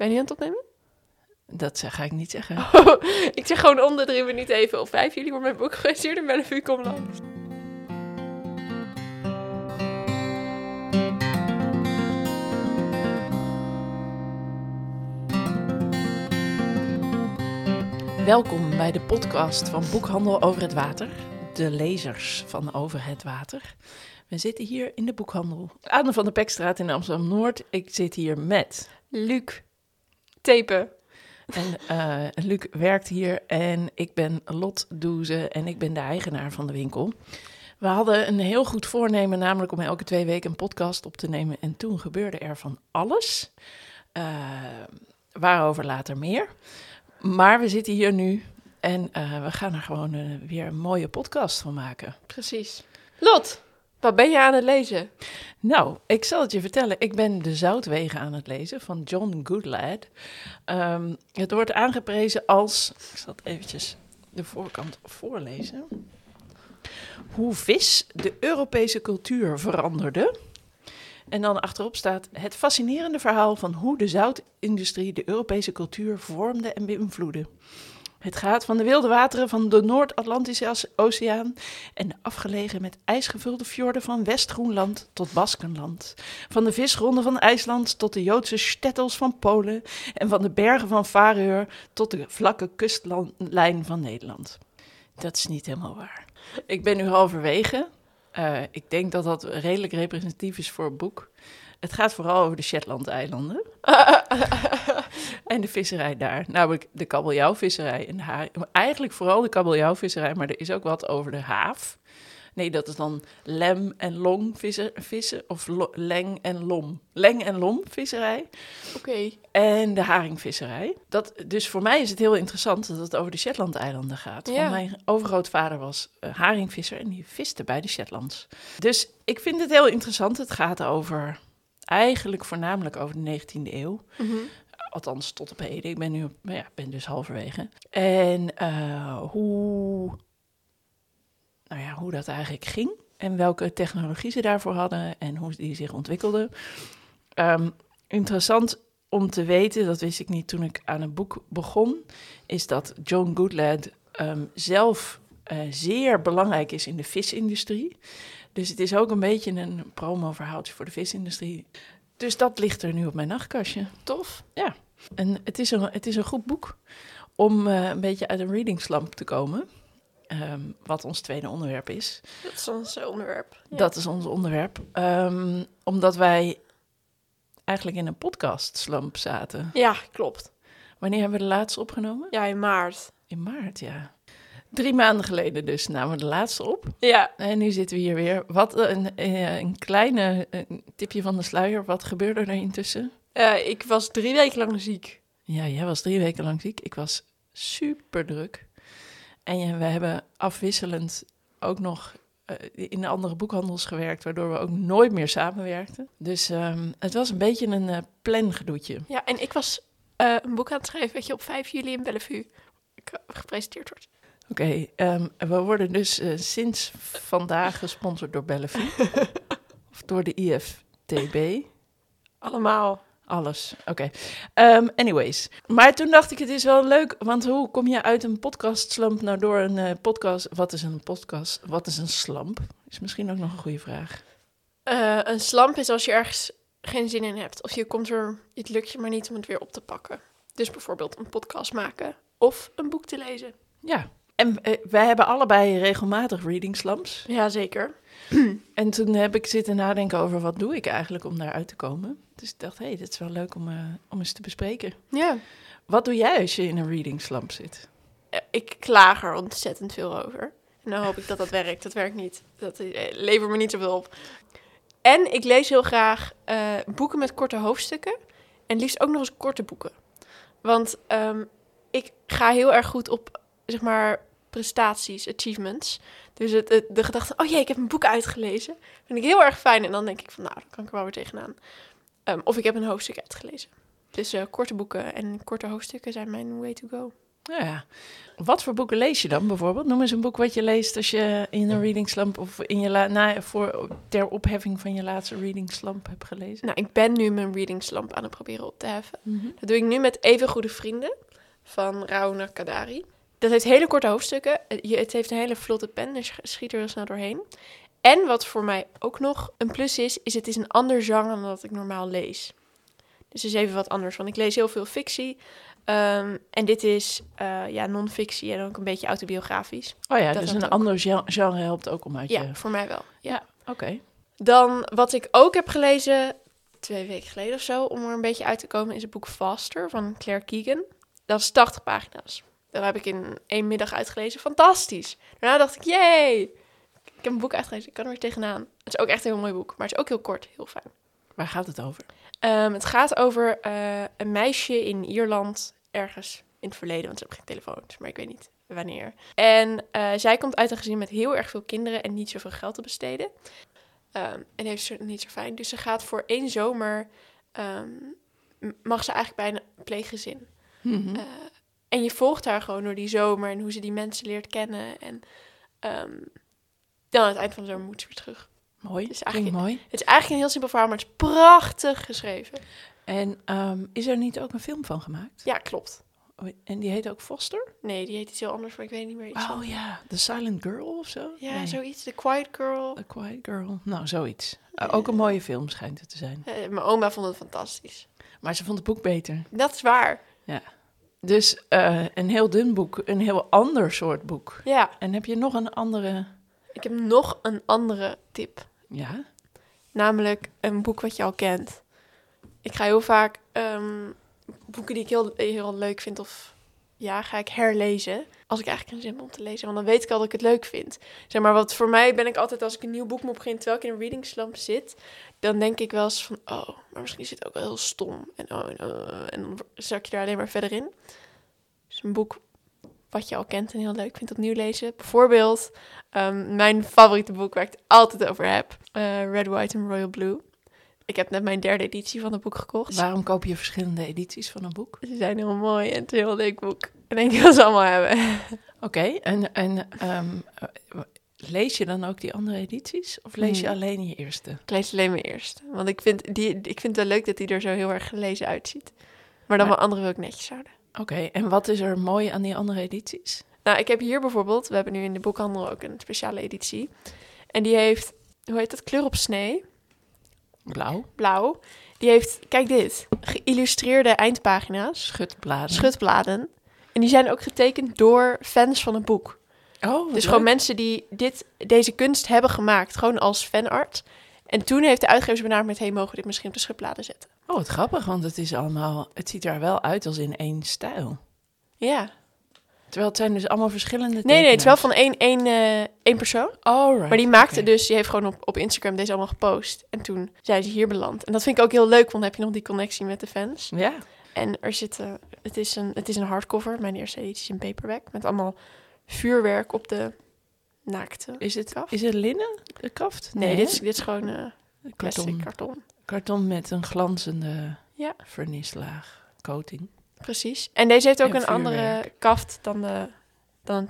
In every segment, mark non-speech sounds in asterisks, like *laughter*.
Ben je niet aan het opnemen? Dat zeg- ga ik niet zeggen. *laughs* ik zeg gewoon om de drie minuten even op vijf. Jullie wordt mijn boek gefeliciteerd en Bellevue kom langs. Welkom bij de podcast van Boekhandel Over het Water. De lezers van Over het Water. We zitten hier in de boekhandel de Van der Pekstraat in Amsterdam-Noord. Ik zit hier met... Luc. Tapen. En eh, Luc werkt hier en ik ben Lot Doeze en ik ben de eigenaar van de winkel. We hadden een heel goed voornemen, namelijk om elke twee weken een podcast op te nemen. En toen gebeurde er van alles. Eh, waarover later meer. Maar we zitten hier nu en eh, we gaan er gewoon weer een mooie podcast van maken. Precies. Lot, wat ben je aan het lezen? Nou, ik zal het je vertellen. Ik ben De Zoutwegen aan het lezen van John Goodlad. Ehm, het wordt aangeprezen als... Ik zal het eventjes de voorkant voorlezen. Hoe vis de Europese cultuur veranderde. En dan achterop staat het fascinerende verhaal van hoe de zoutindustrie de Europese cultuur vormde en beïnvloedde. Het gaat van de wilde wateren van de Noord-Atlantische Oceaan en de afgelegen met ijsgevulde fjorden van West-Groenland tot Baskenland. Van de visgronden van IJsland tot de Joodse stettels van Polen en van de bergen van Vareur tot de vlakke kustlijn van Nederland. Dat is niet helemaal waar. Ik ben nu halverwege. Eh, ik denk dat dat redelijk representatief is voor het boek. Het gaat vooral over de Shetland-eilanden *laughs* en de visserij daar. Namelijk de kabeljauwvisserij en Eigenlijk vooral de kabeljauwvisserij, maar er is ook wat over de haaf. Nee, dat is dan lem en long vissen, vissen of lo- leng en lom. Leng en lom visserij Oké. en de haringvisserij. Dat, dus voor mij is het heel interessant dat het over de Shetland-eilanden gaat. Ja. Want mijn overgrootvader was eh, haringvisser en die viste bij de Shetlands. Dus ik vind het heel interessant. Het gaat over, eigenlijk voornamelijk over de 19e eeuw. Mhm. Althans, tot op heden. Ik ben nu nou ja, ben dus halverwege. En eh, hoe, nou ja, hoe dat eigenlijk ging. En welke technologie ze daarvoor hadden. En hoe die zich ontwikkelden. Ehm, interessant om te weten, dat wist ik niet toen ik aan het boek begon. Is dat John Goodlad ehm, zelf eh, zeer belangrijk is in de visindustrie. Dus het is ook een beetje een promo-verhaaltje voor de visindustrie. Dus dat ligt er nu op mijn nachtkastje. Tof. En het is een, het is een goed boek om eh, een beetje uit een reading slump te komen. Ehm, wat ons tweede onderwerp is. Dat is ons onderwerp. Ja. Dat is ons onderwerp. Ehm, omdat wij eigenlijk in een podcast slump zaten. Ja, klopt. Wanneer hebben we de laatste opgenomen? Ja, in maart. In maart, ja. Drie maanden geleden dus namen we de laatste op. Ja. En nu zitten we hier weer. Wat een, eh, een kleine eh, tipje van de sluier. Wat gebeurde er intussen? Eh, ik was drie weken lang ziek. Ja, jij was drie weken lang ziek. Ik was super druk. En we hebben afwisselend ook nog in de andere boekhandels gewerkt, waardoor we ook nooit meer samenwerkten. Dus ehm, het was een beetje een eh plangedoetje. Ja, en ik was een boek aan het schrijven, weet je, op 5 juli in Bellevue gepresenteerd wordt. Oké, ehm, we worden dus eh, sinds vandaag gesponsord door Bellevue. *laughs* of door de IFTB. Allemaal. Alles, oké. Ehm, anyways. Maar toen dacht ik, het is wel leuk, want hoe kom je uit een podcast slump nou door een eh, podcast... Wat is een podcast? Wat is een slamp? Is misschien ook nog een goede vraag. Eh, een slamp is als je ergens geen zin in hebt. Of je komt er, het lukt je maar niet om het weer op te pakken. Dus bijvoorbeeld een podcast maken of een boek te lezen. Ja, en eh, wij hebben allebei regelmatig reading slumps. Ja, zeker. *clears throat* En toen heb ik zitten nadenken over wat doe ik eigenlijk om daaruit te komen. Dus ik dacht, hé, hey, dit is wel leuk om, eh, om eens te bespreken. Ja. Wat doe jij als je in een reading slump zit? Eh, Ik klaag er ontzettend veel over. En dan hoop ik dat dat werkt. Dat werkt niet. Dat levert me niet zoveel op. En ik lees heel graag boeken met korte hoofdstukken. En liefst ook nog eens korte boeken. Want ehm, ik ga heel erg goed op, zeg maar, prestaties, achievements. Dus het, het- de gedachte, oh jee, ik heb een boek uitgelezen. Vind ik heel erg fijn. En dan denk ik van, nou, dan kan ik er wel weer tegenaan. Ehm, of ik heb een hoofdstuk uitgelezen. Dus eh, korte boeken en korte hoofdstukken zijn mijn way to go. Ja. Wat voor boeken lees je dan bijvoorbeeld? Noem eens een boek wat je leest als je in een reading slump of in je la na, voor, ter opheffing van je laatste reading slump hebt gelezen. Nou, ik ben nu mijn reading slump aan het proberen op te heffen. Dat doe ik nu met Even Goede Vrienden van Rauna Kadari. Dat heeft hele korte hoofdstukken. Het je- het heeft een hele vlotte pen, dus schiet er heel snel doorheen. En wat voor mij ook nog een plus is, is het is een ander genre dan dat ik normaal lees. Dus het is even wat anders, want ik lees heel veel fictie. Ehm, en dit is eh, ja, non-fictie en ook een beetje autobiografisch. Oh ja, Dat dus een ook. ander gen- genre helpt ook om uit Ja, je... voor mij wel. Ja. Oké. Dan wat ik ook heb gelezen, twee weken geleden of zo, om er een beetje uit te komen, is het boek Faster van Claire Keegan. Dat is 80 pagina's. Dat heb ik in één middag uitgelezen. Fantastisch. Daarna dacht ik, yay! Ik heb een boek uitgelezen, ik kan er weer tegenaan. Het is ook echt een heel mooi boek, maar het is ook heel kort, heel fijn. Waar gaat het over? Ehm, het gaat over eh, een meisje in Ierland, ergens in het verleden, want ze hebben geen telefoons, maar ik weet niet wanneer. En eh, zij komt uit een gezin met heel erg veel kinderen en niet zoveel geld te besteden. Ehm, en heeft ze niet zo fijn. Dus ze gaat voor één zomer, ehm, mag ze eigenlijk bij een pleeggezin. Eh, en je volgt haar gewoon door die zomer en hoe ze die mensen leert kennen. En ehm, dan aan het eind van de zomer moet ze weer terug. mooi, dus klinkt eigenlijk- mooi. Het is eigenlijk een heel simpel verhaal, maar het is prachtig geschreven. En ehm, is er niet ook een film van gemaakt? Ja, klopt. Oh, En die heet ook Foster? Nee, die heet iets heel anders, maar ik weet niet meer iets van. Oh ja, The Silent Girl of zo? Ja, Nee. zoiets. The Quiet Girl. A Quiet Girl. Nou, zoiets. Uh, Ja. ook een mooie film schijnt het te zijn. Eh, mijn oma vond het fantastisch. Maar ze vond het boek beter. Dat is waar. Dus eh, een heel dun boek, een heel ander soort boek. Ja, En heb je nog een andere... ik heb nog een andere tip. Ja? Namelijk een boek wat je al kent. Ik ga heel vaak ehm, boeken die ik heel, heel leuk vind of ja, ga ik herlezen. Als ik eigenlijk geen zin heb om te lezen, want dan weet ik al dat ik het leuk vind. Zeg maar, wat voor mij ben ik altijd als ik een nieuw boek moet beginnen, terwijl ik in een reading slump zit, dan denk ik wel eens van, oh, maar misschien is het ook wel heel stom. En, oh, en, oh, en dan zak je daar alleen maar verder in. Dus een boek wat je al kent en heel leuk vindt opnieuw lezen. Bijvoorbeeld ehm, mijn favoriete boek waar ik het altijd over heb. eh, Red, White and Royal Blue. Ik heb net mijn derde editie van het boek gekocht. Waarom koop je verschillende edities van een boek? Ze zijn heel mooi en het is een heel leuk boek. En ik wil ze allemaal hebben. Oké, en, en eh, lees je dan ook die andere edities? Of lees je Hmm. alleen je eerste? Ik lees alleen mijn eerste. Want ik vind, die, ik vind het wel leuk dat die er zo heel erg gelezen uitziet. Maar dan Maar- mijn andere wil ik netjes houden. Oké, en wat is er mooi aan die andere edities? Nou, ik heb hier bijvoorbeeld, we hebben nu in de boekhandel ook een speciale editie. En die heeft, hoe heet dat, kleur op snee, Blauw, blauw. Die heeft, kijk dit, geïllustreerde eindpagina's, schutbladen. schutbladen. En die zijn ook getekend door fans van het boek. Oh, Dus gewoon mensen die dit, deze kunst hebben gemaakt, gewoon als fanart. En toen heeft de uitgever benaderd met, hey, mogen we dit misschien op de schutbladen zetten? Oh, wat grappig, want het is allemaal... Het ziet er wel uit als in één stijl. Ja. Terwijl het zijn dus allemaal verschillende Nee, nee, het is wel van één, één, eh, één persoon. Alright, Maar die maakte dus, die heeft gewoon op, op Instagram deze allemaal gepost. En toen zijn ze hier beland. En dat vind ik ook heel leuk, want dan heb je nog die connectie met de fans. Ja, En er zitten, het is een, het is een hardcover. Mijn eerste editie is een paperback. Met allemaal vuurwerk op de naakte. is het, Kaft? is het linnen, de kaft? Nee, dit, is, dit is gewoon eh plastic karton. karton. Karton met een glanzende Ja. vernislaag, coating. Precies. En deze heeft ook En een andere kaft dan de, dan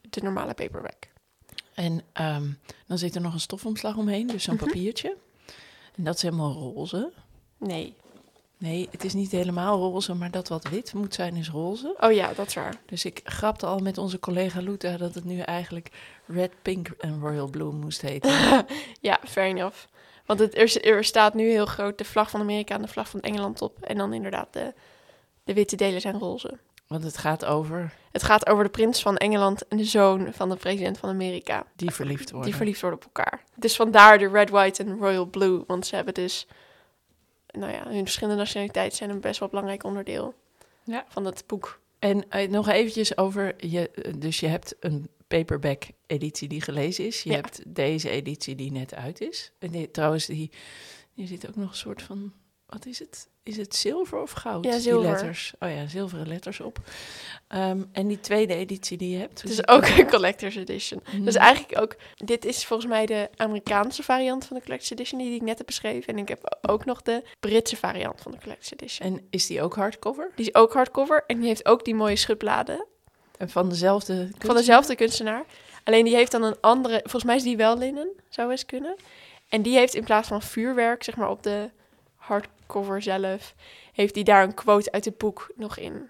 de normale paperback. En ehm, dan zit er nog een stofomslag omheen, dus zo'n Mhm. papiertje. En dat is helemaal roze. Nee. Nee, het is niet helemaal roze, maar dat wat wit moet zijn is roze. Oh ja, dat is waar. Dus ik grapte al met onze collega Luta dat het nu eigenlijk Red, Pink en Royal Blue moest heten. *laughs* Ja, fair enough. Want het, er, er staat nu heel groot de vlag van Amerika en de vlag van Engeland op. En dan inderdaad de, de witte delen zijn roze. Want het gaat over Het gaat over de prins van Engeland en de zoon van de president van Amerika. die verliefd worden. Die verliefd worden op elkaar. Dus vandaar de red, white en royal blue. Want ze hebben dus, nou ja, hun verschillende nationaliteiten zijn een best wel belangrijk onderdeel Ja. van het boek. En eh, nog eventjes over, je, eh, dus je hebt een paperback editie die gelezen is. Je Ja. hebt deze editie die net uit is. En die, trouwens, die, hier zit ook nog een soort van wat is het? Is het zilver of goud? Ja, Die letters. Oh ja, zilveren letters op. Ehm, en die tweede editie die je hebt. Het is ook een collector's edition. Mhm. Dus eigenlijk ook, dit is volgens mij de Amerikaanse variant van de collector's edition die ik net heb beschreven. En ik heb ook nog de Britse variant van de collector's edition. En is die ook hardcover? Die is ook hardcover en die heeft ook die mooie schutbladen En van dezelfde van kunstenaar? dezelfde kunstenaar. Alleen die heeft dan een andere, volgens mij is die wel linnen, zou eens kunnen. En die heeft in plaats van vuurwerk, zeg maar op de hardcover zelf, heeft die daar een quote uit het boek nog in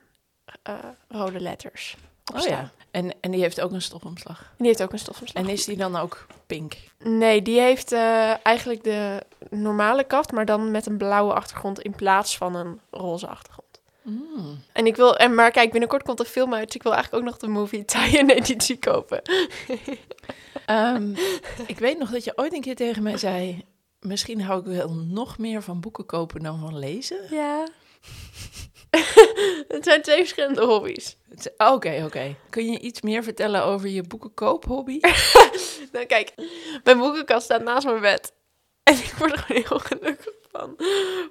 eh, rode letters Oh staan. ja. En, en die heeft ook een stofomslag. En die heeft ook een stofomslag. En is die dan ook pink? Nee, die heeft eh, eigenlijk de normale kaft, maar dan met een blauwe achtergrond in plaats van een roze achtergrond. Mm. En ik wil, en maar kijk, binnenkort komt de film uit, dus ik wil eigenlijk ook nog de movie tie-in editie kopen. Ehm, ik weet nog dat je ooit een keer tegen mij zei... Misschien hou ik wel nog meer van boeken kopen dan van lezen. Ja. *laughs* het zijn twee verschillende hobby's. Het- Oké, oké. Kun je iets meer vertellen over je boekenkoop-hobby? *laughs* Nou, kijk, mijn boekenkast staat naast mijn bed. *laughs* En ik word er gewoon heel gelukkig van.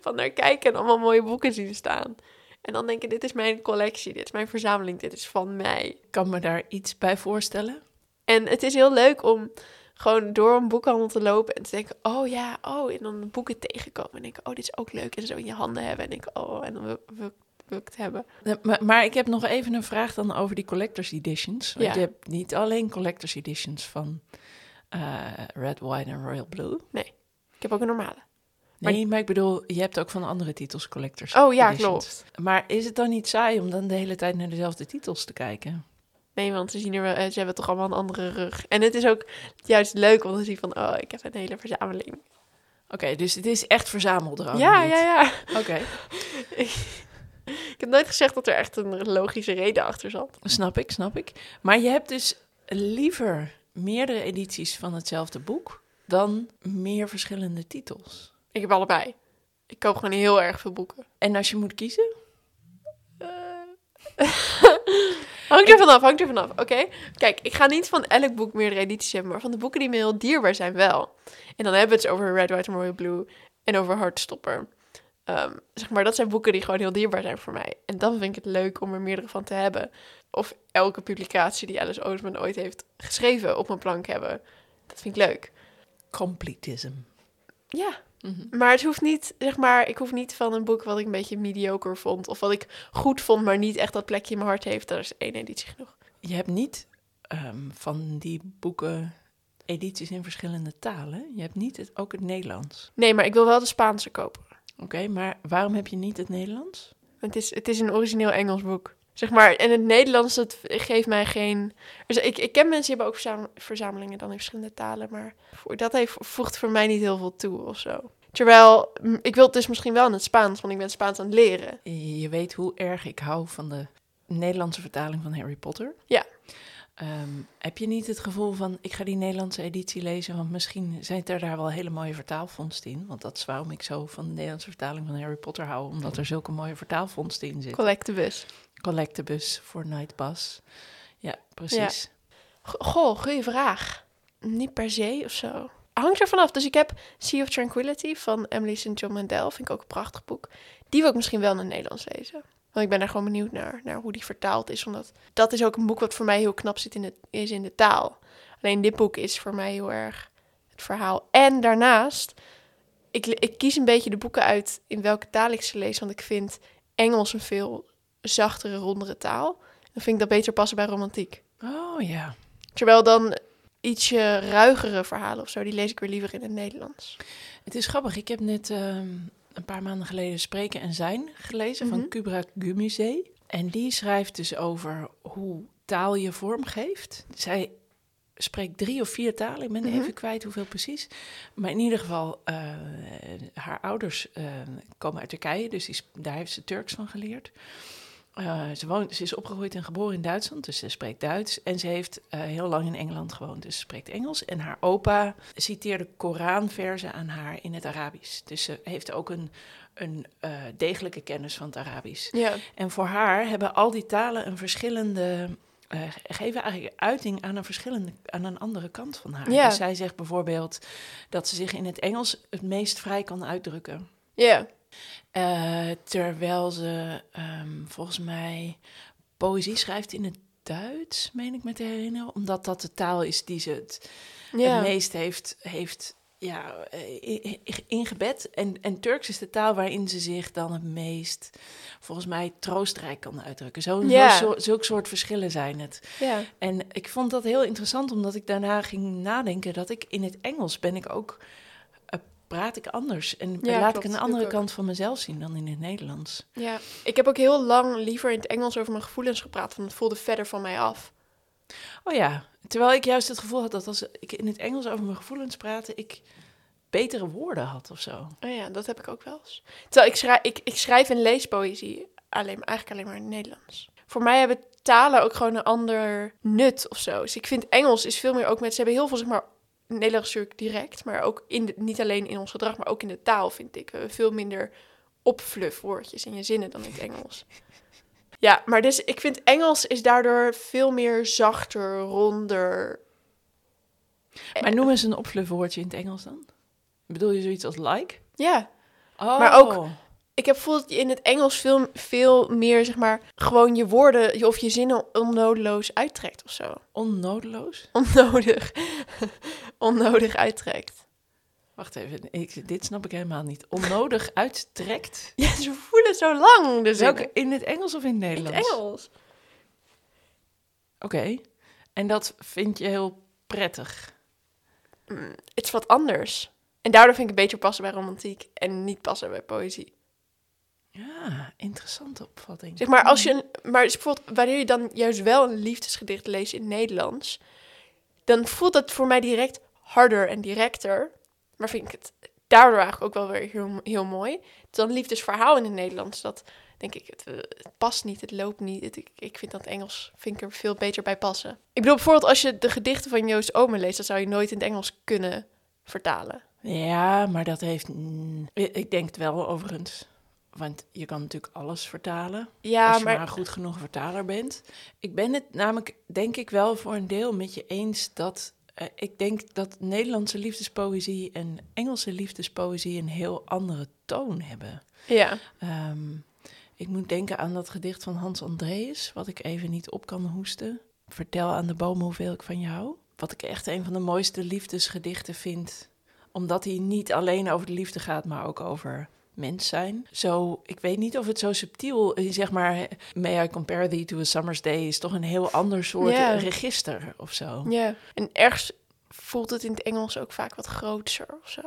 Van naar kijken en allemaal mooie boeken zien staan. En dan denken, dit is mijn collectie, dit is mijn verzameling, dit is van mij. Ik kan me daar iets bij voorstellen. En het is heel leuk om gewoon door een boekhandel te lopen en te denken, oh ja, oh, en dan boeken tegenkomen. En denken, oh, dit is ook leuk. En zo in je handen hebben en denken, oh, en dan wil, wil, wil ik het hebben. Maar, maar ik heb nog even een vraag dan over die collector's editions. Want Ja. je hebt niet alleen collector's editions van eh, Red, White en Royal Blue. Ik heb ook een normale. Nee, maar ik bedoel, je hebt ook van andere titels collector's Oh ja, editions. klopt. Maar is het dan niet saai om dan de hele tijd naar dezelfde titels te kijken? Nee, want ze zien er wel, eh, ze hebben toch allemaal een andere rug. En het is ook juist leuk om te zien van, oh, ik heb een hele verzameling. Oké, dus het is echt verzameldrang. ja, ja, ja. Oké, *laughs* Ik heb nooit gezegd dat er echt een logische reden achter zat. snap ik, snap ik. Maar je hebt dus liever meerdere edities van hetzelfde boek dan meer verschillende titels. Ik heb allebei. Ik koop gewoon heel erg veel boeken. En als je moet kiezen? *laughs* hangt er vanaf, hangt er vanaf. Oké, kijk, ik ga niet van elk boek meerdere edities hebben, maar van de boeken die me heel dierbaar zijn wel. En dan hebben we het dus over Red, White and Royal Blue en over Heartstopper. Ehm, zeg maar, dat zijn boeken die gewoon heel dierbaar zijn voor mij. En dan vind ik het leuk om er meerdere van te hebben. Of elke publicatie die Alice Oseman ooit heeft geschreven op mijn plank hebben. Dat vind ik leuk. Completism. Ja, Mhm. maar het hoeft niet, zeg maar, ik hoef niet van een boek wat ik een beetje mediocre vond. Of wat ik goed vond, maar niet echt dat plekje in mijn hart heeft. Daar is één editie genoeg. Je hebt niet ehm, van die boeken edities in verschillende talen. Je hebt niet het, ook het Nederlands. Nee, maar ik wil wel de Spaanse kopen. Oké, maar waarom heb je niet het Nederlands? Het is, het is een origineel Engels boek. Zeg maar, en het Nederlands, dat geeft mij geen... Dus ik, ik ken mensen die hebben ook verzam- verzamelingen dan in verschillende talen, maar dat heeft, voegt voor mij niet heel veel toe of zo. Terwijl, ik wil het dus misschien wel in het Spaans, want ik ben Spaans aan het leren. Je weet hoe erg ik hou van de Nederlandse vertaling van Harry Potter. Ja. Ehm, heb je niet het gevoel van, ik ga die Nederlandse editie lezen, want misschien zijn er daar wel hele mooie vertaalvondsten in. Want dat is waarom ik zo van de Nederlandse vertaling van Harry Potter hou, omdat er zulke mooie vertaalvondsten in zitten. Collectibus. Collectibus voor Nightbus. Ja, precies. G- Goh, goede vraag. Niet per se of zo. Hangt er vanaf. Dus ik heb Sea of Tranquility van Emily St. John Mandel. Vind ik ook een prachtig boek. Die wil ik misschien wel in het Nederlands lezen. Want ik ben daar gewoon benieuwd naar, naar hoe die vertaald is. Omdat dat is ook een boek wat voor mij heel knap zit in de, is in de taal. Alleen dit boek is voor mij heel erg het verhaal. En daarnaast, ik, ik kies een beetje de boeken uit in welke taal ik ze lees. Want ik vind Engels een veel zachtere, rondere taal. Dan vind ik dat beter passen bij romantiek. Oh ja. Terwijl dan ietsje ruigere verhalen of zo, die lees ik weer liever in het Nederlands. Het is grappig. Ik heb net ehm, een paar maanden geleden Spreken en Zijn gelezen Mhm. van Kubra Gumuzee. En die schrijft dus over hoe taal je vorm geeft. Zij spreekt drie of vier talen. Ik ben Mhm. even kwijt hoeveel precies. Maar in ieder geval, eh, haar ouders eh, komen uit Turkije. Dus die, daar heeft ze Turks van geleerd. Eh, ze, woont, ze is opgegroeid en geboren in Duitsland, dus ze spreekt Duits. En ze heeft eh, heel lang in Engeland gewoond, dus ze spreekt Engels. En haar opa citeerde Koranversen aan haar in het Arabisch. Dus ze heeft ook een, een eh, degelijke kennis van het Arabisch. Ja, En voor haar hebben al die talen een verschillende. geven eigenlijk uiting aan een verschillende, aan een andere kant van haar. Ja. Dus zij zegt bijvoorbeeld dat ze zich in het Engels het meest vrij kan uitdrukken. ja, Eh, terwijl ze ehm, volgens mij poëzie schrijft in het Duits, meen ik me te herinneren. Omdat dat de taal is die ze het, Ja. het meest heeft, heeft ja, eh, ingebed. En, en Turks is de taal waarin ze zich dan het meest, volgens mij, troostrijk kan uitdrukken. Zo, Ja. zo, zulke soort verschillen zijn het. ja. En ik vond dat heel interessant, omdat ik daarna ging nadenken dat ik in het Engels ben ik ook, praat ik anders. En Ja, laat klopt, ik een andere kant van mezelf zien dan in het Nederlands. Ja, ik heb ook heel lang liever in het Engels over mijn gevoelens gepraat, want het voelde verder van mij af. Oh ja, terwijl ik juist het gevoel had dat als ik in het Engels over mijn gevoelens praatte, ik betere woorden had of zo. Oh ja, dat heb ik ook wel eens. Terwijl ik schrijf, ik, ik schrijf en lees poëzie alleen, eigenlijk alleen maar in het Nederlands. Voor mij hebben talen ook gewoon een ander nut of zo. Dus ik vind Engels is veel meer ook met... Ze hebben heel veel, zeg maar, Nederlands natuurlijk direct, maar ook in de, niet alleen in ons gedrag, maar ook in de taal, vind ik. Veel minder opfluffwoordjes in je zinnen dan in het Engels. Ja, maar dus ik vind Engels is daardoor veel meer zachter, ronder. Maar noem eens een opflufwoordje in het Engels dan. Bedoel je zoiets als like? Ja, Oh. Maar ook- ik heb gevoeld dat je in het Engels veel, veel meer, zeg maar, gewoon je woorden je- of je zinnen onnodeloos uittrekt of zo. onnodeloos. Onnodig. Onnodig uittrekt. Wacht even, ik, dit snap ik helemaal niet. Onnodig *laughs* uittrekt. Ja, ze voelen zo lang. Dus Welke, in het Engels of in het in Nederlands? het Engels. Oké. En dat vind je heel prettig. Mm, Het is wat anders. En daardoor vind ik het beter passen bij romantiek en niet passen bij poëzie. Ja, interessante opvatting. Zeg maar, als je een, maar dus bijvoorbeeld, wanneer je dan juist wel een liefdesgedicht leest in het Nederlands, dan voelt dat voor mij direct harder en directer. Maar vind ik het daardoor eigenlijk ook wel weer heel, heel mooi. Dan liefdesverhaal in het Nederlands, dat denk ik, het, eh, het past niet, het loopt niet. Het- ik, ik vind dat Engels vind ik er veel beter bij passen. Ik bedoel, bijvoorbeeld als je de gedichten van Joost Omen leest, dat zou je nooit in het Engels kunnen vertalen. Ja, maar dat heeft... mm, ik denk het wel overigens. Want je kan natuurlijk alles vertalen. Ja, als je maar goed genoeg vertaler bent. Ik ben het namelijk, denk ik wel voor een deel met je eens dat... eh, ik denk dat Nederlandse liefdespoëzie en Engelse liefdespoëzie een heel andere toon hebben. ja. Ehm, ik moet denken aan dat gedicht van Hans Andreas, wat ik even niet op kan hoesten. Vertel aan de bomen hoeveel ik van je hou. Wat ik echt een van de mooiste liefdesgedichten vind. Omdat hij niet alleen over de liefde gaat, maar ook over mens zijn. Zo, ik weet niet of het zo subtiel, eh, zeg maar, may I compare thee to a summer's day, is toch een heel ander soort register of zo. ja. En ergens voelt het in het Engels ook vaak wat groter of zo.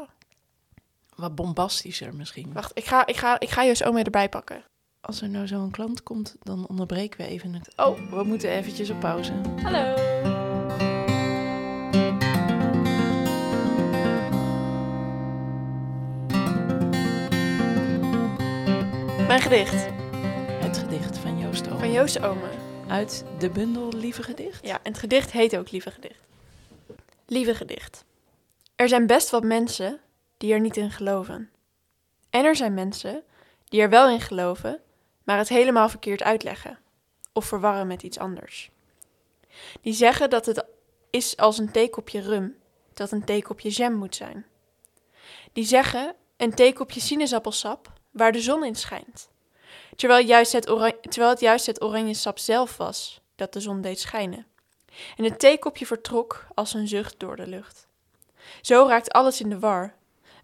Wat bombastischer misschien. Wacht, ik ga, ik ga, ik ga Joost Omen erbij pakken. Als er nou zo'n klant komt, dan onderbreken we even het... Oh, we moeten eventjes op pauze. Hallo. Mijn gedicht Het gedicht van Joost Omen. van Joost Omen. Uit de bundel Lieve Gedicht? Ja, en het gedicht heet ook Lieve Gedicht. Lieve Gedicht. Er zijn best wat mensen die er niet in geloven. En er zijn mensen die er wel in geloven, maar het helemaal verkeerd uitleggen. Of verwarren met iets anders. Die zeggen dat het is als een theekopje rum, dat een theekopje jam moet zijn. Die zeggen een theekopje sinaasappelsap waar de zon in schijnt. Terwijl, juist het terwijl het juist het oranje sap zelf was dat de zon deed schijnen. En het theekopje vertrok als een zucht door de lucht. Zo raakt alles in de war.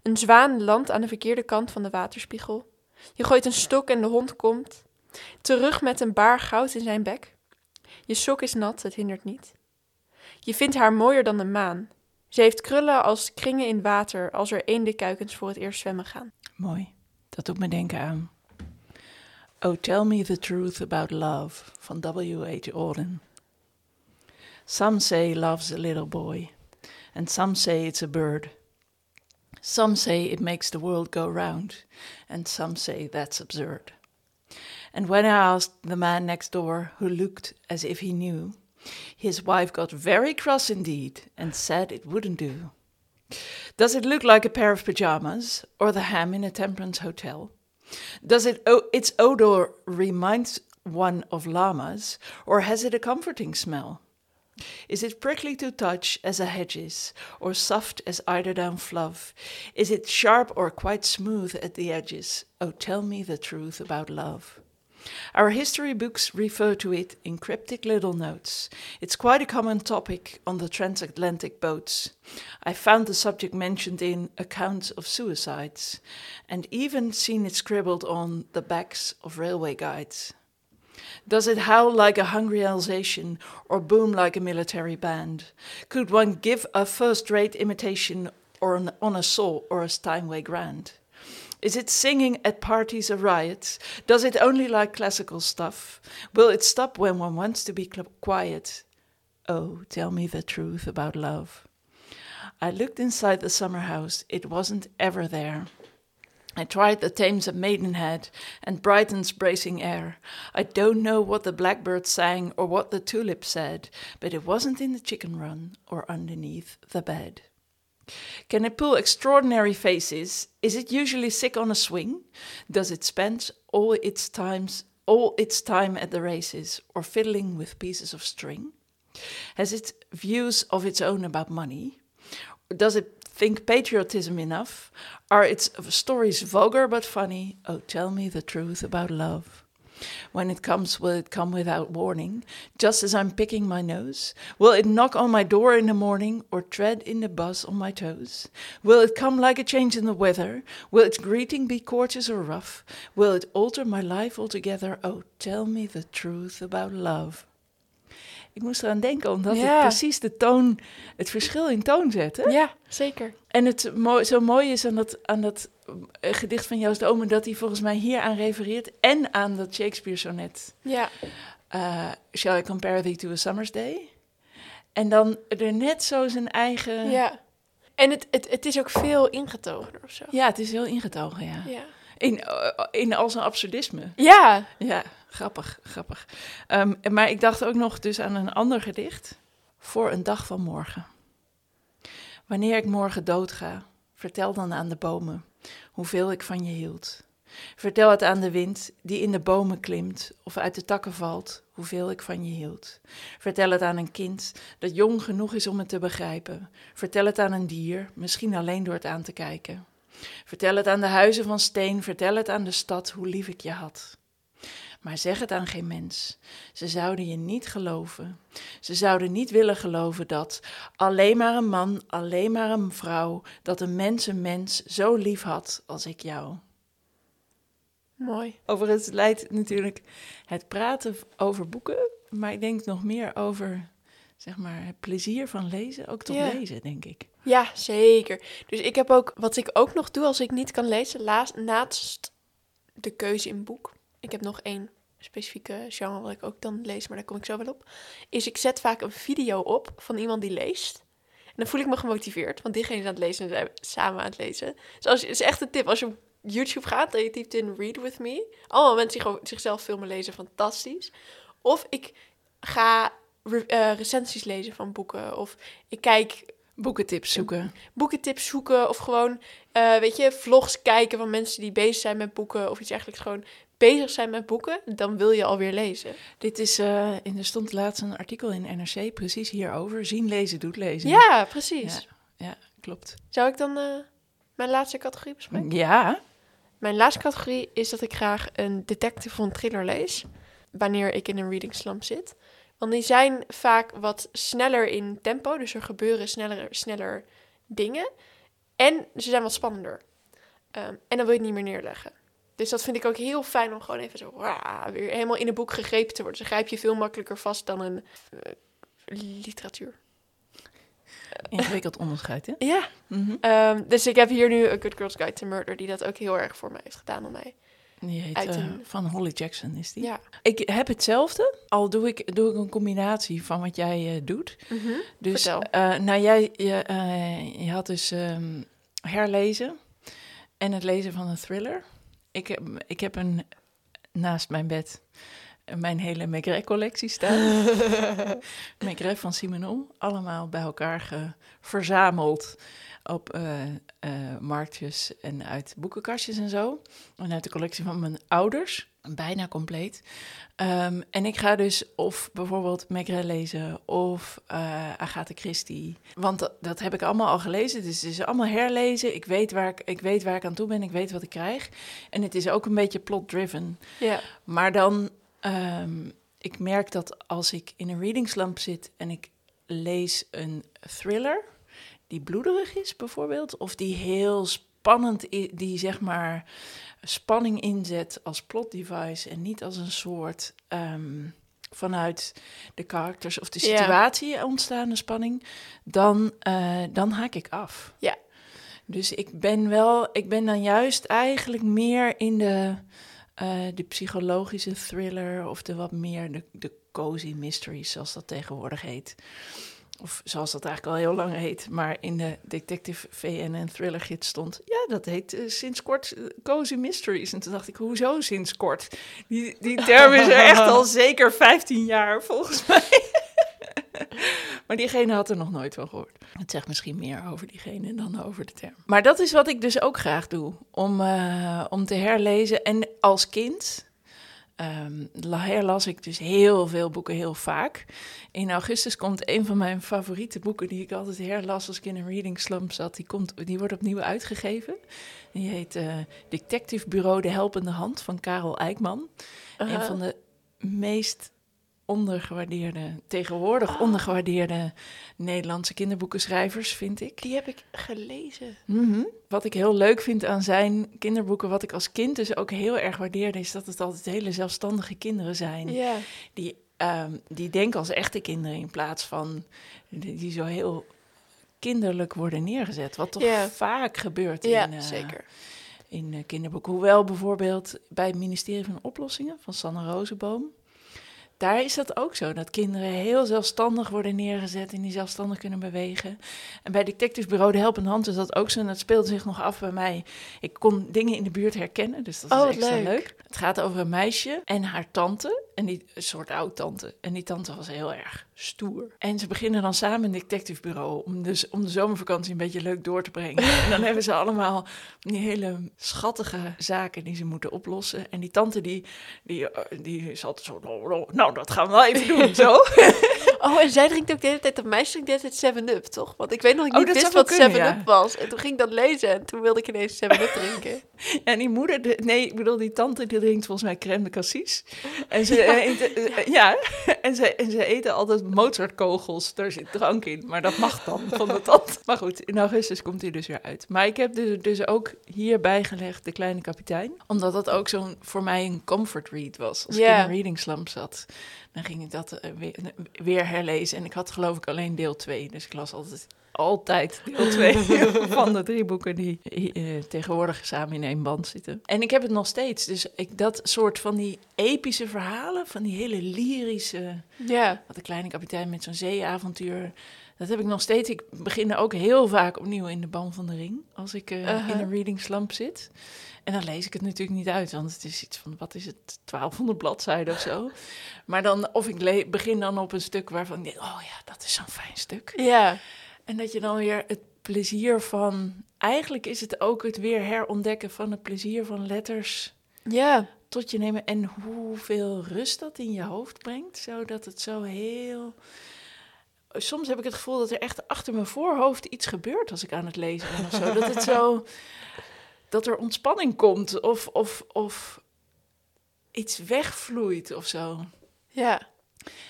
Een zwaan landt aan de verkeerde kant van de waterspiegel. Je gooit een stok en de hond komt. Terug met een baar goud in zijn bek. Je sok is nat, het hindert niet. Je vindt haar mooier dan de maan. Ze heeft krullen als kringen in water als er eendenkuikens voor het eerst zwemmen gaan. Mooi. Dat doet me denken aan. Oh, tell me the truth about love van W.H. Auden. Some say love's a little boy, and some say it's a bird. Some say it makes the world go round, and some say that's absurd. And when I asked the man next door, who looked as if he knew, his wife got very cross indeed and said it wouldn't do. Does it look like a pair of pajamas or the ham in a temperance hotel? Does it its odor remind one of llamas or has it a comforting smell? Is it prickly to touch as a hedge is, or soft as eiderdown fluff? Is it sharp or quite smooth at the edges? Oh, tell me the truth about love. Our history books refer to it in cryptic little notes. It's quite a common topic on the transatlantic boats. I found the subject mentioned in accounts of suicides, and even seen it scribbled on the backs of railway guides. Does it howl like a hungry Alsatian or boom like a military band? Could one give a first rate imitation or an, on a saw or a Steinway grand? Is it singing at parties a riot? Does it only like classical stuff? Will it stop when one wants to be quiet? Oh, tell me the truth about love. I looked inside the summer house, it wasn't ever there. I tried the Thames at Maidenhead and Brighton's bracing air. I don't know what the blackbird sang or what the tulip said, but it wasn't in the chicken run or underneath the bed. Can it pull extraordinary faces? Is it usually sick on a swing? Does it spend all its times all its time at the races or fiddling with pieces of string? Has it views of its own about money? Does it think patriotism enough? Are its stories vulgar but funny? Oh, tell me the truth about love. When it comes, will it come without warning, just as I'm picking my nose? Will it knock on my door in the morning, or tread in the buzz on my toes? Will it come like a change in the weather? Will its greeting be courteous or rough? Will it alter my life altogether? Oh, tell me the truth about love. Ik moest eraan denken, omdat Ja. het precies de toon, het verschil in toon zet. Hè? Ja, zeker. En het mooi, zo mooi is aan dat, aan dat eh, gedicht van Joost Omen... dat hij volgens mij hier aan refereert... en aan dat Shakespeare-sonnet... Ja, eh, Shall I compare thee to a summer's day? En dan er net zo zijn eigen... ja. En het, het, het is ook veel ingetogener of zo. Ja, het is heel ingetogen, ja. Ja. In, eh, in al zijn absurdisme. Ja, Ja, grappig, grappig. Ehm, maar ik dacht ook nog dus aan een ander gedicht. Voor een dag van morgen. Wanneer ik morgen doodga, vertel dan aan de bomen hoeveel ik van je hield. Vertel het aan de wind die in de bomen klimt of uit de takken valt, hoeveel ik van je hield. Vertel het aan een kind dat jong genoeg is om het te begrijpen. Vertel het aan een dier, misschien alleen door het aan te kijken. Vertel het aan de huizen van steen, vertel het aan de stad hoe lief ik je had. Maar zeg het aan geen mens. Ze zouden je niet geloven. Ze zouden niet willen geloven dat alleen maar een man, alleen maar een vrouw, dat een mens een mens zo lief had als ik jou. mooi. Overigens leidt natuurlijk het praten over boeken, maar ik denk nog meer over zeg maar, het plezier van lezen, ook tot Ja. lezen, denk ik. Ja, zeker. Dus ik heb ook, wat ik ook nog doe als ik niet kan lezen, laast, naast de keuze in boek. Ik heb nog één specifieke genre wat ik ook dan lees, maar daar kom ik zo wel op. Is ik zet vaak een video op van iemand die leest. En dan voel ik me gemotiveerd, want diegene is aan het lezen en zijn samen aan het lezen. Dus als, is echt een tip, als je op YouTube gaat en je typt in Read With Me. Allemaal mensen die gewoon zichzelf filmen lezen, fantastisch. Of ik ga eh, recensies lezen van boeken. Of ik kijk Boekentips zoeken. boekentips zoeken of gewoon, eh, weet je, vlogs kijken van mensen die bezig zijn met boeken of iets dergelijks. Gewoon bezig zijn met boeken, dan wil je alweer lezen. Dit is, eh, in, er stond laatst een artikel in NRC precies hierover. Zien, lezen, doet lezen. Ja, precies. Ja. Ja, klopt. Zou ik dan eh, mijn laatste categorie bespreken? Ja, Mijn laatste categorie is dat ik graag een detective of een thriller lees. Wanneer ik in een reading slump zit. Want die zijn vaak wat sneller in tempo. Dus er gebeuren sneller, sneller dingen. En ze zijn wat spannender. Ehm, en dan wil je het niet meer neerleggen. Dus dat vind ik ook heel fijn om gewoon even zo waa, weer helemaal in een boek gegrepen te worden. Dus dan grijp je veel makkelijker vast dan een eh, literatuur. ingewikkeld onderscheid, hè? Ja. Mhm. Ehm, dus ik heb hier nu A Good Girl's Guide to Murder, die dat ook heel erg voor mij heeft gedaan om mij. Die heet Uit eh, van Holly Jackson, is die? Ja. Ik heb hetzelfde, al doe ik, doe ik een combinatie van wat jij eh, doet. Dus, Vertel. eh, nou, jij je, je had dus ehm, herlezen en het lezen van een thriller. Ik heb, ik heb een, naast mijn bed mijn hele Maigret-collectie staat. *laughs* Maigret van Simenon, allemaal bij elkaar ge- verzameld op eh, eh, marktjes en uit boekenkastjes en zo. En uit de collectie van mijn ouders, bijna compleet. Ehm, en ik ga dus of bijvoorbeeld Maigret lezen of eh Agatha Christie. Want dat, dat heb ik allemaal al gelezen, dus het is allemaal herlezen. Ik weet, waar ik, ik weet waar ik aan toe ben, ik weet wat ik krijg. En het is ook een beetje plot-driven. Ja. Maar dan, ehm, ik merk dat als ik in een reading slump zit en ik lees een thriller die bloederig is bijvoorbeeld, of die heel spannend, die zeg maar spanning inzet als plot device en niet als een soort ehm, vanuit de karakters of de situatie ontstaande spanning, dan, eh, dan haak ik af. Ja. Dus ik ben wel, ik ben dan juist eigenlijk meer in de, eh, de psychologische thriller of de wat meer de, de cozy mysteries, zoals dat tegenwoordig heet. Of zoals dat eigenlijk al heel lang heet, maar in de Detective VN en Thriller Gids stond. Ja, dat heet eh, sinds kort eh, Cozy Mysteries. En toen dacht ik, hoezo sinds kort? Die, die term is er echt *laughs* al zeker 15 jaar volgens mij. *laughs* maar diegene had er nog nooit van gehoord. Het zegt misschien meer over diegene dan over de term. Maar dat is wat ik dus ook graag doe, om, eh, om te herlezen. En als kind ehm, herlas ik dus heel veel boeken heel vaak. In augustus komt een van mijn favoriete boeken die ik altijd herlas als ik in een reading slump zat. Die, komt, die wordt opnieuw uitgegeven. Die heet eh, Detective Bureau De Helpende Hand van Karel Eijkman. Een Aha. van de meest ondergewaardeerde, tegenwoordig Oh. ondergewaardeerde Nederlandse kinderboekenschrijvers, vind ik. Die heb ik gelezen. Mhm. Wat ik heel leuk vind aan zijn kinderboeken, wat ik als kind dus ook heel erg waardeerde, is dat het altijd hele zelfstandige kinderen zijn. Die, ehm, die denken als echte kinderen in plaats van die, die zo heel kinderlijk worden neergezet. Wat toch vaak gebeurt in, eh, zeker. in eh, kinderboeken. Hoewel bijvoorbeeld bij het ministerie van Oplossingen van Sanne Rozenboom. Daar is dat ook zo, dat kinderen heel zelfstandig worden neergezet en die zelfstandig kunnen bewegen. En bij Detective Bureau De Helpende Hand is dat ook zo en dat speelde zich nog af bij mij. Ik kon dingen in de buurt herkennen, dus dat Oh, is extra leuk. leuk. Het gaat over een meisje en haar tante, en die, een soort oud-tante. En die tante was heel erg stoer. En ze beginnen dan samen een detective bureau om, dus, om de zomervakantie een beetje leuk door te brengen. En dan hebben ze allemaal die hele schattige zaken die ze moeten oplossen. En die tante die, die, eh, die is altijd zo, "Nou, nou, nou dat gaan we wel even doen, *laughs* zo. Oh, en zij drinkt ook de hele tijd, dat meisje drinkt de hele tijd 7-Up, toch? Want ik weet nog, ik Oh, niet wist wat wel 7-Up kunnen, ja. was. En toen ging ik dat lezen en toen wilde ik ineens 7-Up drinken. *laughs* En die moeder, de- nee, ik bedoel, die tante die drinkt volgens mij crème de cassis. En ze, *laughs* eh, eet, eh, ja, *laughs* en ze, en ze eten altijd Mozartkogels, daar zit drank in. Maar dat mag dan van de tante. Maar goed, in augustus komt hij dus weer uit. Maar ik heb dus, dus ook hierbij gelegd De Kleine Kapitein. Omdat dat ook zo'n, voor mij een comfort read was. Als ik Ja. in een reading slump zat, dan ging ik dat eh, weer, weer herlezen. En ik had geloof ik alleen deel 2, dus ik las altijd... Altijd deel *laughs* 2 van de drie boeken die eh, tegenwoordig samen in één band zitten. En ik heb het nog steeds. Dus ik, dat soort van die epische verhalen, van die hele lyrische... Ja. Wat de kleine kapitein met zo'n zeeavontuur... Dat heb ik nog steeds. Ik begin er ook heel vaak opnieuw in de ban van de ring. Als ik eh, in een reading slump zit. En dan lees ik het natuurlijk niet uit. Want het is iets van, wat is het, 1200 bladzijden of zo. Maar dan, of ik begin dan op een stuk waarvan ik denk... Oh ja, dat is zo'n fijn stuk. Ja. En dat je dan weer het plezier van... Eigenlijk is het ook het weer herontdekken van het plezier van letters Ja. tot je nemen. En hoeveel rust dat in je hoofd brengt. Zodat het zo heel... Soms heb ik het gevoel dat er echt achter mijn voorhoofd iets gebeurt als ik aan het lezen ben of zo. Dat het zo... Dat er ontspanning komt of, of, of iets wegvloeit of zo. Ja.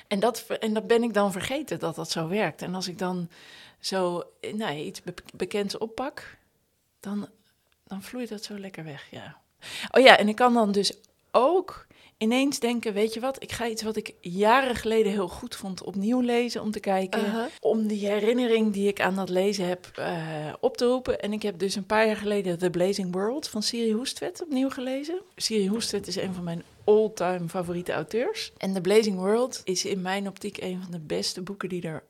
En dat, en dat ben ik dan vergeten dat dat zo werkt. En als ik dan zo nou, iets be- bekends oppak, dan, dan vloeit dat zo lekker weg. Ja. Oh ja, en ik kan dan dus ook ineens denken: weet je wat, ik ga iets wat ik jaren geleden heel goed vond opnieuw lezen om te kijken. Om die herinnering die ik aan dat lezen heb eh, op te roepen. En ik heb dus een paar jaar geleden The Blazing World van Siri Hoestvedt opnieuw gelezen. Siri Hoestvedt is een van mijn all-time favoriete auteurs. En The Blazing World is in mijn optiek een van de beste boeken die er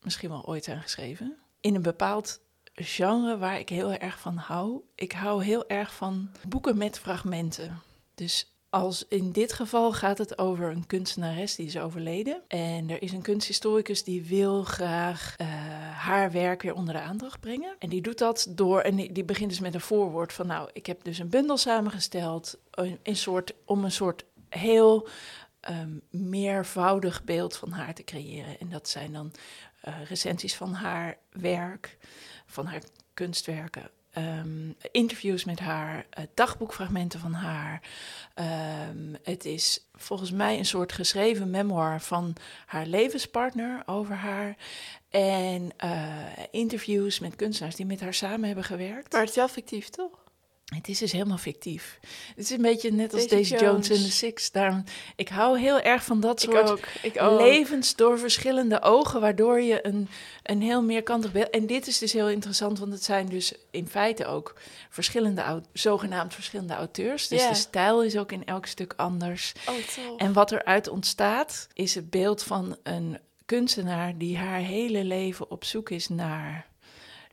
misschien wel ooit zijn geschreven. In een bepaald genre waar ik heel erg van hou. Ik hou heel erg van boeken met fragmenten. Dus Als in dit geval gaat het over een kunstenares die is overleden. En er is een kunsthistoricus die wil graag uh, haar werk weer onder de aandacht brengen. En die doet dat door, en die, begint dus met een voorwoord van, nou, ik heb dus een bundel samengesteld, een, een soort, om een soort heel um, meervoudig beeld van haar te creëren. En dat zijn dan uh, recensies van haar werk, van haar kunstwerken. Um, interviews met haar, uh, dagboekfragmenten van haar. Um, het is volgens mij een soort geschreven memoir van haar levenspartner over haar. En uh, interviews met kunstenaars die met haar samen hebben gewerkt. Maar het is wel fictief, toch? Het is dus helemaal fictief. Het is een beetje net als Daisy, Jones. in The Six. Daarom, ik hou heel erg van dat soort ook, ik ook. levens door verschillende ogen, waardoor je een, een heel meerkantig beeld... En dit is dus heel interessant, want het zijn dus in feite ook verschillende, zogenaamd verschillende auteurs. Dus yeah. de stijl is ook in elk stuk anders. Oh, en wat eruit ontstaat, is het beeld van een kunstenaar die haar hele leven op zoek is naar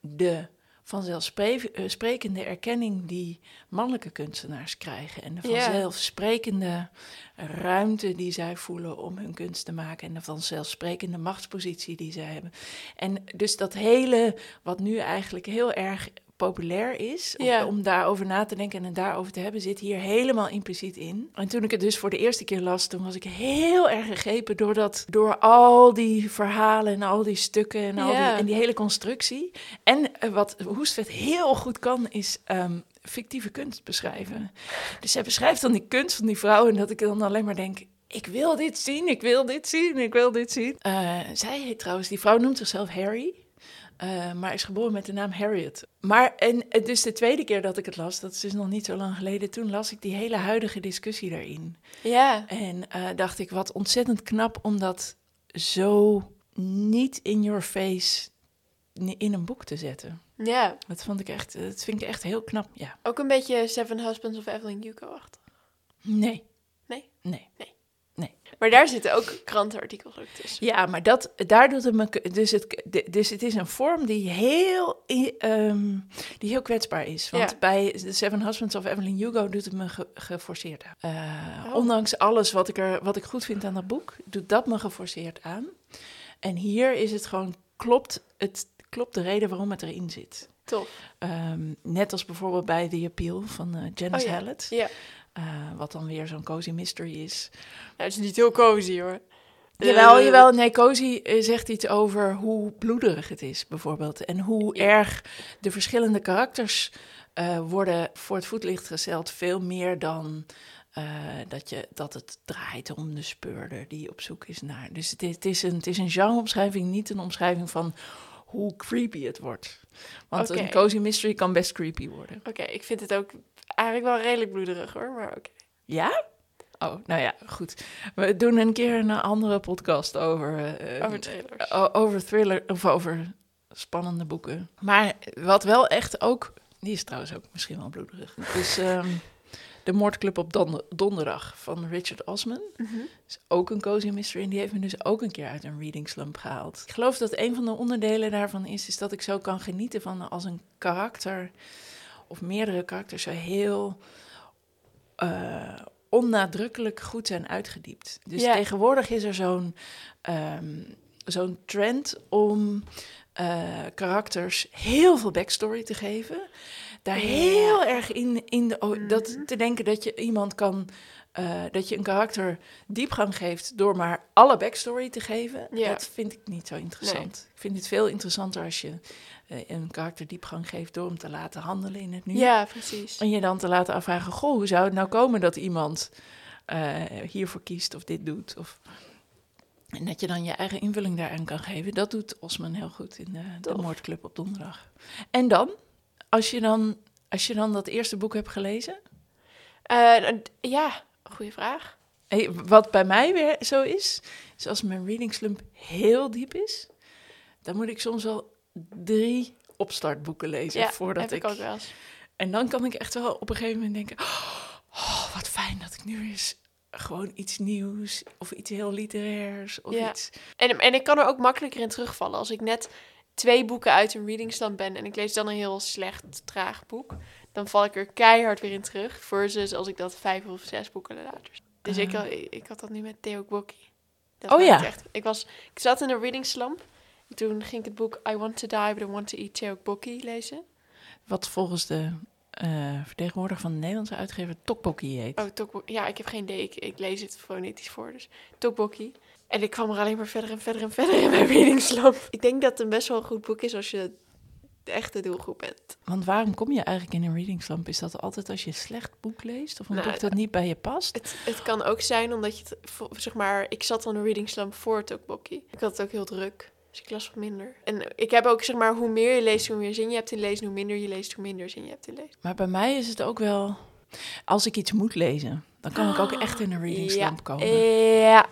de vanzelfsprekende erkenning die mannelijke kunstenaars krijgen. En de vanzelfsprekende ruimte die zij voelen om hun kunst te maken. En de vanzelfsprekende machtspositie die zij hebben. En dus dat hele, wat nu eigenlijk heel erg populair is, om, om, daarover na te denken en daarover te hebben, zit hier helemaal impliciet in. En toen ik het dus voor de eerste keer las, toen was ik heel erg gegrepen door, dat, door al die verhalen en al die stukken en, al die, en die hele constructie. En uh, wat Hoestvet heel goed kan, is um, fictieve kunst beschrijven. Dus zij beschrijft dan die kunst van die vrouw en dat ik dan alleen maar denk, ik wil dit zien, ik wil dit zien, ik wil dit zien. Uh, zij heet trouwens, die vrouw noemt zichzelf Harry. Uh, maar is geboren met de naam Harriet. Maar en dus de tweede keer dat ik het las, dat is dus nog niet zo lang geleden, toen las ik die hele huidige discussie daarin. Ja. En uh, dacht ik, wat ontzettend knap om dat zo niet in your face in een boek te zetten. Ja. Dat vond ik echt, dat vind ik echt heel knap, ja. Ook een beetje Seven Husbands of Evelyn Hugo achter. Nee. Nee? Nee. Nee. Nee. Maar daar zitten ook krantenartikels ook tussen. Ja, maar dat, daar doet het me. Dus het, dus het is een vorm die heel, um, die heel kwetsbaar is. Want ja. bij The Seven Husbands of Evelyn Hugo doet het me ge, geforceerd aan. Uh, oh. Ondanks alles wat ik, er, wat ik goed vind aan dat boek, doet dat me geforceerd aan. En hier is het gewoon, klopt, het, klopt de reden waarom het erin zit. Tof. Um, net als bijvoorbeeld bij The Appeal van uh, Janice oh, ja. Hallett. Ja. Uh, wat dan weer zo'n cozy mystery is. Nou, het is niet heel cozy hoor. Jawel, jawel. Nee, cozy zegt iets over hoe bloederig het is, bijvoorbeeld. En hoe erg de verschillende karakters uh, worden voor het voetlicht gesteld. Veel meer dan uh, dat, je, dat het draait om de speurder die op zoek is naar. Dus het is, het is een, het is een genreomschrijving, niet een omschrijving van hoe creepy het wordt. Want een cozy mystery kan best creepy worden. Oké, ik vind het ook eigenlijk wel redelijk bloederig hoor, maar oké. Ja? Oh, nou ja, goed. We doen een keer een andere podcast over... eh, Over trailers. o- over thriller of over spannende boeken. Maar wat wel echt ook... Die is trouwens ook misschien wel bloederig. Dus De Moordclub op Donder- Donderdag van Richard Osman. Mhm. is ook een cozy mystery en die heeft me dus ook een keer uit een reading slump gehaald. Ik geloof dat een van de onderdelen daarvan is, is dat ik zo kan genieten van als een karakter of meerdere karakters zo heel eh, onnadrukkelijk goed zijn uitgediept. Dus Ja. tegenwoordig is er zo'n ehm, zo'n trend om eh, karakters heel veel backstory te geven. Daar Ja. heel erg in, in de, dat Mhm. te denken dat je iemand kan, eh, dat je een karakter diepgang geeft door maar alle backstory te geven. Ja. Dat vind ik niet zo interessant. Ik vind het veel interessanter als je eh, een karakter diepgang geeft door hem te laten handelen in het nu. Ja, precies. En je dan te laten afvragen, goh, hoe zou het nou komen dat iemand eh, hiervoor kiest of dit doet? Of... En dat je dan je eigen invulling daaraan kan geven. Dat doet Osman heel goed in de, de. Moordclub op donderdag. En dan, als je dan, als je dan dat eerste boek hebt gelezen... Ja, goede vraag. Hey, wat bij mij weer zo is, is als mijn reading slump heel diep is... dan moet ik soms wel drie opstartboeken lezen Ja, voordat heb ik ook wel eens. En dan kan ik echt wel op een gegeven moment denken: oh, wat fijn dat ik nu eens gewoon iets nieuws of iets heel literairs of Ja. iets. En, en ik kan er ook makkelijker in terugvallen. Als ik net twee boeken uit een reading stand ben en ik lees dan een heel slecht, traag boek, dan val ik er keihard weer in terug. Versus als ik dat vijf of zes boeken later. Dus ik, Ah. had- ik, had dat nu met Theo Bokkie. Dat Oh ja. Echt. Ik, was, ik zat in een reading slump. Toen ging ik het boek I Want to Die, but I Want to Eat Theo Bokkie lezen. Wat volgens de eh, vertegenwoordiger van de Nederlandse uitgever Tokbokkie heet. Oh, Tokbokkie. Ja, ik heb geen idee. Ik, ik lees het fonetisch voor. Dus Tokbokkie. En ik kwam er alleen maar verder en verder en verder in mijn *laughs* reading slump. Ik denk dat het een best wel een goed boek is als je de echte doelgroep bent. Want waarom kom je eigenlijk in een reading slump? Is dat altijd als je een slecht boek leest? Of een Nou, boek dat niet bij je past? Het, het kan ook zijn omdat je het, zeg maar, ik zat al in een reading slump voor Tokbokkie. Ik had het ook heel druk, dus ik las wat minder. En ik heb ook, zeg maar, hoe meer je leest, hoe meer zin je hebt in lezen. Hoe minder je leest, hoe minder zin je hebt in lezen. Maar bij mij is het ook wel... Als ik iets moet lezen, dan kan ik ook *gasps* echt in een reading Ja. slump komen. Ja.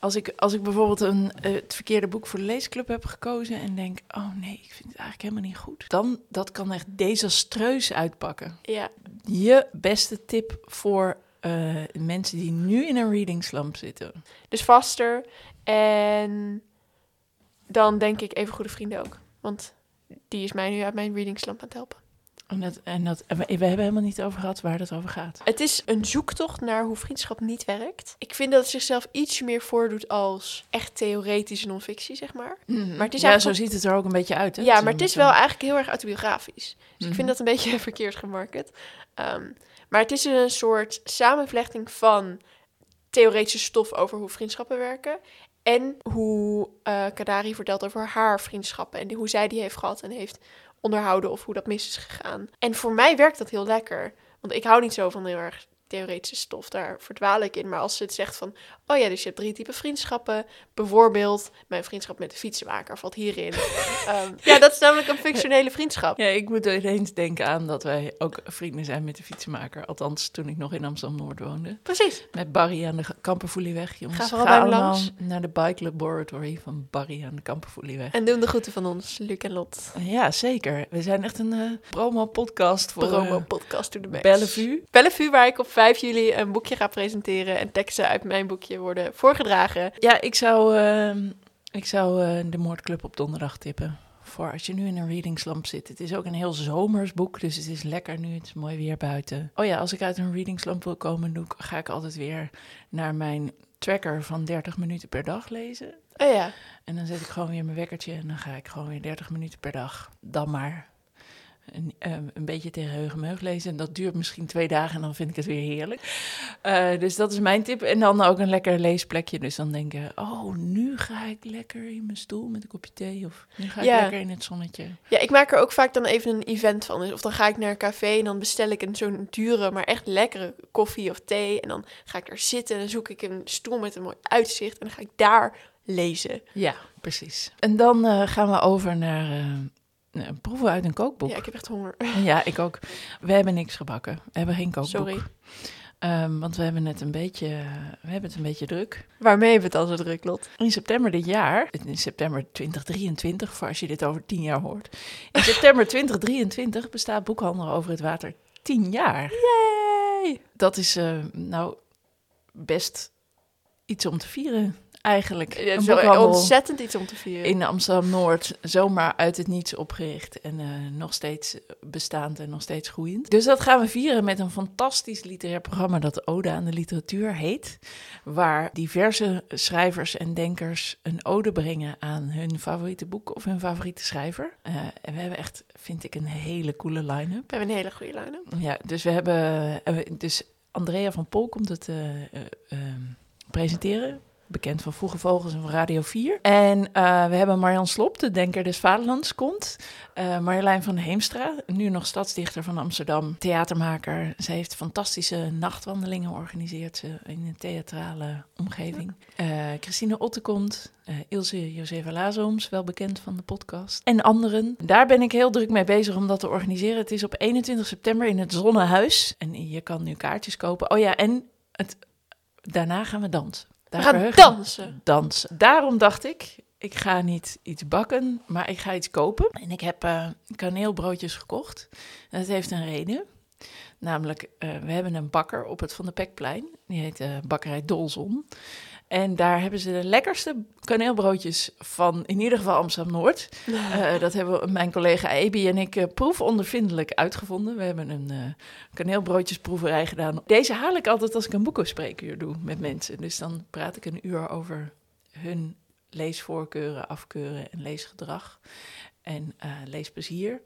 Als ik, als ik bijvoorbeeld een, eh, het verkeerde boek voor de leesclub heb gekozen en denk, oh nee, ik vind het eigenlijk helemaal niet goed. Dan, dat kan echt desastreus uitpakken. Ja. Je beste tip voor eh, mensen die nu in een reading slump zitten. Dus vaster. En dan denk ik even goede vrienden ook. Want die is mij nu uit mijn reading slump aan het helpen. En, dat, en dat, we, hebben helemaal niet over gehad waar het over gaat. Het is een zoektocht naar hoe vriendschap niet werkt. Ik vind dat het zichzelf iets meer voordoet als echt theoretische non-fictie, zeg maar. Maar het is ja, eigenlijk zo ziet het er ook een beetje uit. Hè? Ja, maar het is wel eigenlijk heel erg autobiografisch. Dus ik Mhm. vind dat een beetje *laughs* verkeerd gemarket. Ehm, maar het is een soort samenvlechting van theoretische stof over hoe vriendschappen werken. En hoe eh Kadari vertelt over haar vriendschappen. En hoe zij die heeft gehad en heeft onderhouden. Of hoe dat mis is gegaan. En voor mij werkt dat heel lekker. Want ik hou niet zo van heel erg theoretische stof. Daar verdwaal ik in. Maar als ze het zegt van... Oh ja, dus je hebt drie typen vriendschappen. Bijvoorbeeld, mijn vriendschap met de fietsenmaker valt hierin. *laughs* Ehm, ja, dat is namelijk een functionele vriendschap. Ja, ik moet ineens denken aan dat wij ook vrienden zijn met de fietsenmaker. Althans, toen ik nog in Amsterdam-Noord woonde. Precies. Met Barry aan de Kampervoelieweg. Jongens, Ga vooral bij langs. naar de Bike Laboratory van Barry aan de Kampervoelieweg. En doen de groeten van ons, Luc en Lot. Ja, zeker. We zijn echt een eh, promo-podcast voor eh, podcast to the max. Bellevue. Bellevue, waar ik op 5 juli een boekje ga presenteren. En teksten uit mijn boekje worden voorgedragen. Ja, ik zou, ehm, ik zou eh, de Moordclub op donderdag tippen. Voor als je nu in een reading slump zit. Het is ook een heel zomers boek, dus het is lekker nu. Het is mooi weer buiten. Oh ja, als ik uit een reading slump wil komen, doe ik, ga ik altijd weer naar mijn tracker van 30 minuten per dag lezen. Oh ja. En dan zet ik gewoon weer mijn wekkertje en dan ga ik gewoon weer 30 minuten per dag. Dan maar een, ehm, een beetje tegen heugenmeug lezen. En dat duurt misschien twee dagen en dan vind ik het weer heerlijk. Eh, dus dat is mijn tip. En dan ook een lekker leesplekje. Dus dan denken, oh, nu ga ik lekker in mijn stoel met een kopje thee. Of nu ga ik Ja. lekker in het zonnetje. Ja, ik maak er ook vaak dan even een event van. Dus Of dan ga ik naar een café en dan bestel ik een zo'n dure, maar echt lekkere koffie of thee. En dan ga ik daar zitten en dan zoek ik een stoel met een mooi uitzicht. En dan ga ik daar lezen. Ja, precies. En dan eh, gaan we over naar eh, proeven uit een kookboek. Ja, ik heb echt honger. *laughs* Ja, ik ook. We hebben niks gebakken. We hebben geen kookboek. Sorry. Ehm, want we hebben het een beetje, we hebben het een beetje druk. Waarmee hebben we het al zo druk, Lot? In september dit jaar, in september 2023, voor als je dit over tien jaar hoort. In september *laughs* 2023 bestaat Boekhandel over het water tien jaar. Yay! Dat is eh, nou best iets om te vieren, eigenlijk. Ja, het Een is wel boekhandel ontzettend iets om te vieren. in Amsterdam-Noord zomaar uit het niets opgericht en eh, nog steeds bestaand en nog steeds groeiend. Dus dat gaan we vieren met een fantastisch literair programma dat Ode aan de Literatuur heet, waar diverse schrijvers en denkers een ode brengen aan hun favoriete boek of hun favoriete schrijver. Eh, en we hebben echt, vind ik, een hele coole line-up. We hebben een hele goede line Ja, dus we hebben, eh, dus Andrea van Pol komt het eh, eh, ehm, presenteren. Bekend van Vroege Vogels en van Radio 4. En eh, we hebben Marjan Slop, de Denker des Vaderlands, komt. Eh, Marjolein van Heemstra, nu nog stadsdichter van Amsterdam, theatermaker. Zij heeft fantastische nachtwandelingen georganiseerd ze in een theatrale omgeving. Eh, Christine Otte komt. Ilse Josefa Lazoms, wel bekend van de podcast. En anderen. Daar ben ik heel druk mee bezig om dat te organiseren. Het is op 21 september in het Zonnehuis. En je kan nu kaartjes kopen. Oh ja, en het, daarna gaan we dansen. Daar We gaan dansen. dansen. Daarom dacht ik, ik ga niet iets bakken, maar ik ga iets kopen. En ik heb eh, kaneelbroodjes gekocht. En dat heeft een reden. Namelijk, eh, we hebben een bakker op het Van de Pekplein. Die heet eh, Bakkerij Dolzon. En daar hebben ze de lekkerste kaneelbroodjes van in ieder geval Amsterdam-Noord. Eh, dat hebben mijn collega Ebi en ik uh, proefondervindelijk uitgevonden. We hebben een uh, kaneelbroodjesproeverij gedaan. Deze haal ik altijd als ik een boekenspreekuur doe met mensen. Dus dan praat ik een uur over hun leesvoorkeuren, afkeuren en leesgedrag. En leesplezier.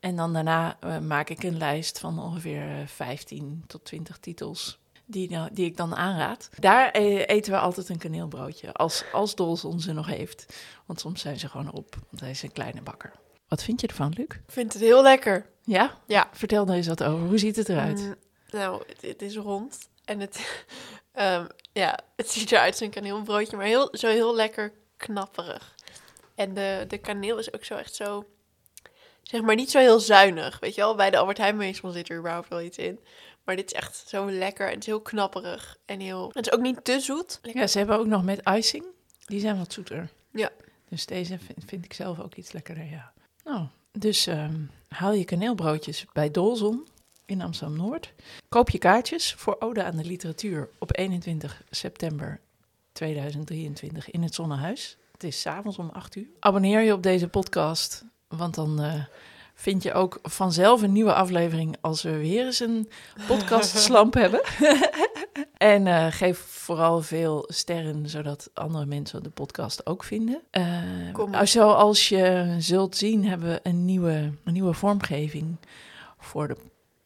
En dan daarna maak ik een lijst van ongeveer 15 tot 20 titels die, die ik dan aanraad. Daar e-, eten we altijd een kaneelbroodje, als, als Dolson ze nog heeft. Want soms zijn ze gewoon op, want hij is een kleine bakker. Wat vind je ervan, Luc? Ik vind het heel lekker. Ja? Ja. Vertel daar eens wat over. Hoe ziet het eruit? Mm, nou, het, is rond en het, um, *laughs* ja, het ziet eruit als een kaneelbroodje, maar heel, zo heel lekker knapperig. En de, de kaneel is ook zo echt zo, zeg maar niet zo heel zuinig. Weet je wel, bij de Albert Heijn meestal zit er überhaupt wel iets in. Maar dit is echt zo lekker en het is heel knapperig en heel... Het is ook niet te zoet. Ja, ze hebben ook nog met icing. Die zijn wat zoeter. Ja. Dus deze vind, ik zelf ook iets lekkerder, ja. Nou, dus ehm, haal je kaneelbroodjes bij Dolzon in Amsterdam-Noord. Koop je kaartjes voor Ode aan de Literatuur op 21 september 2023 in het Zonnehuis. Het is s'avonds om 8 uur. Abonneer je op deze podcast, want dan... Uh, vind je ook vanzelf een nieuwe aflevering als we weer eens een podcast-slamp *laughs* hebben. *laughs* en uh, geef vooral veel sterren, zodat andere mensen de podcast ook vinden. Uh, zoals je zult zien, hebben we een nieuwe, een nieuwe vormgeving voor de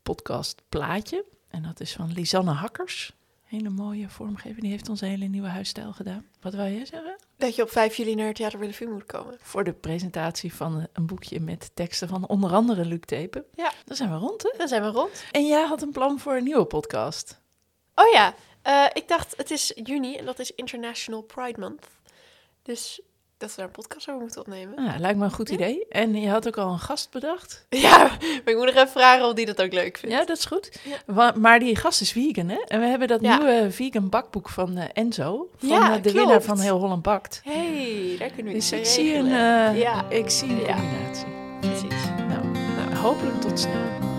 podcast Plaatje. En dat is van Lisanne Hakkers hele mooie vormgeving. Die heeft ons een hele nieuwe huisstijl gedaan. Wat wil jij zeggen? Dat je op 5 juli naar het Theater Willevue moet komen. Voor de presentatie van een boekje met teksten van onder andere Luc Tepen. Ja. Dan zijn we rond, hè? Dan zijn we rond. En jij had een plan voor een nieuwe podcast. Oh ja, uh, ik dacht het is juni en dat is International Pride Month. Dus dat we daar een podcast over moeten opnemen. Ah, lijkt me een goed idee. En je had ook al een gast bedacht. *laughs* Ja, maar ik moet nog even vragen of die dat ook leuk vindt. Ja, dat is goed. Ja. Maar die gast is vegan, hè? En we hebben dat nieuwe vegan bakboek van uh, Enzo. Van ja, uh, de winnaar van Heel Holland Bakt. hey, daar kunnen we Dus ik zie, een, uh, ja. ik zie een combinatie. Precies. Nou, nou, hopelijk tot snel.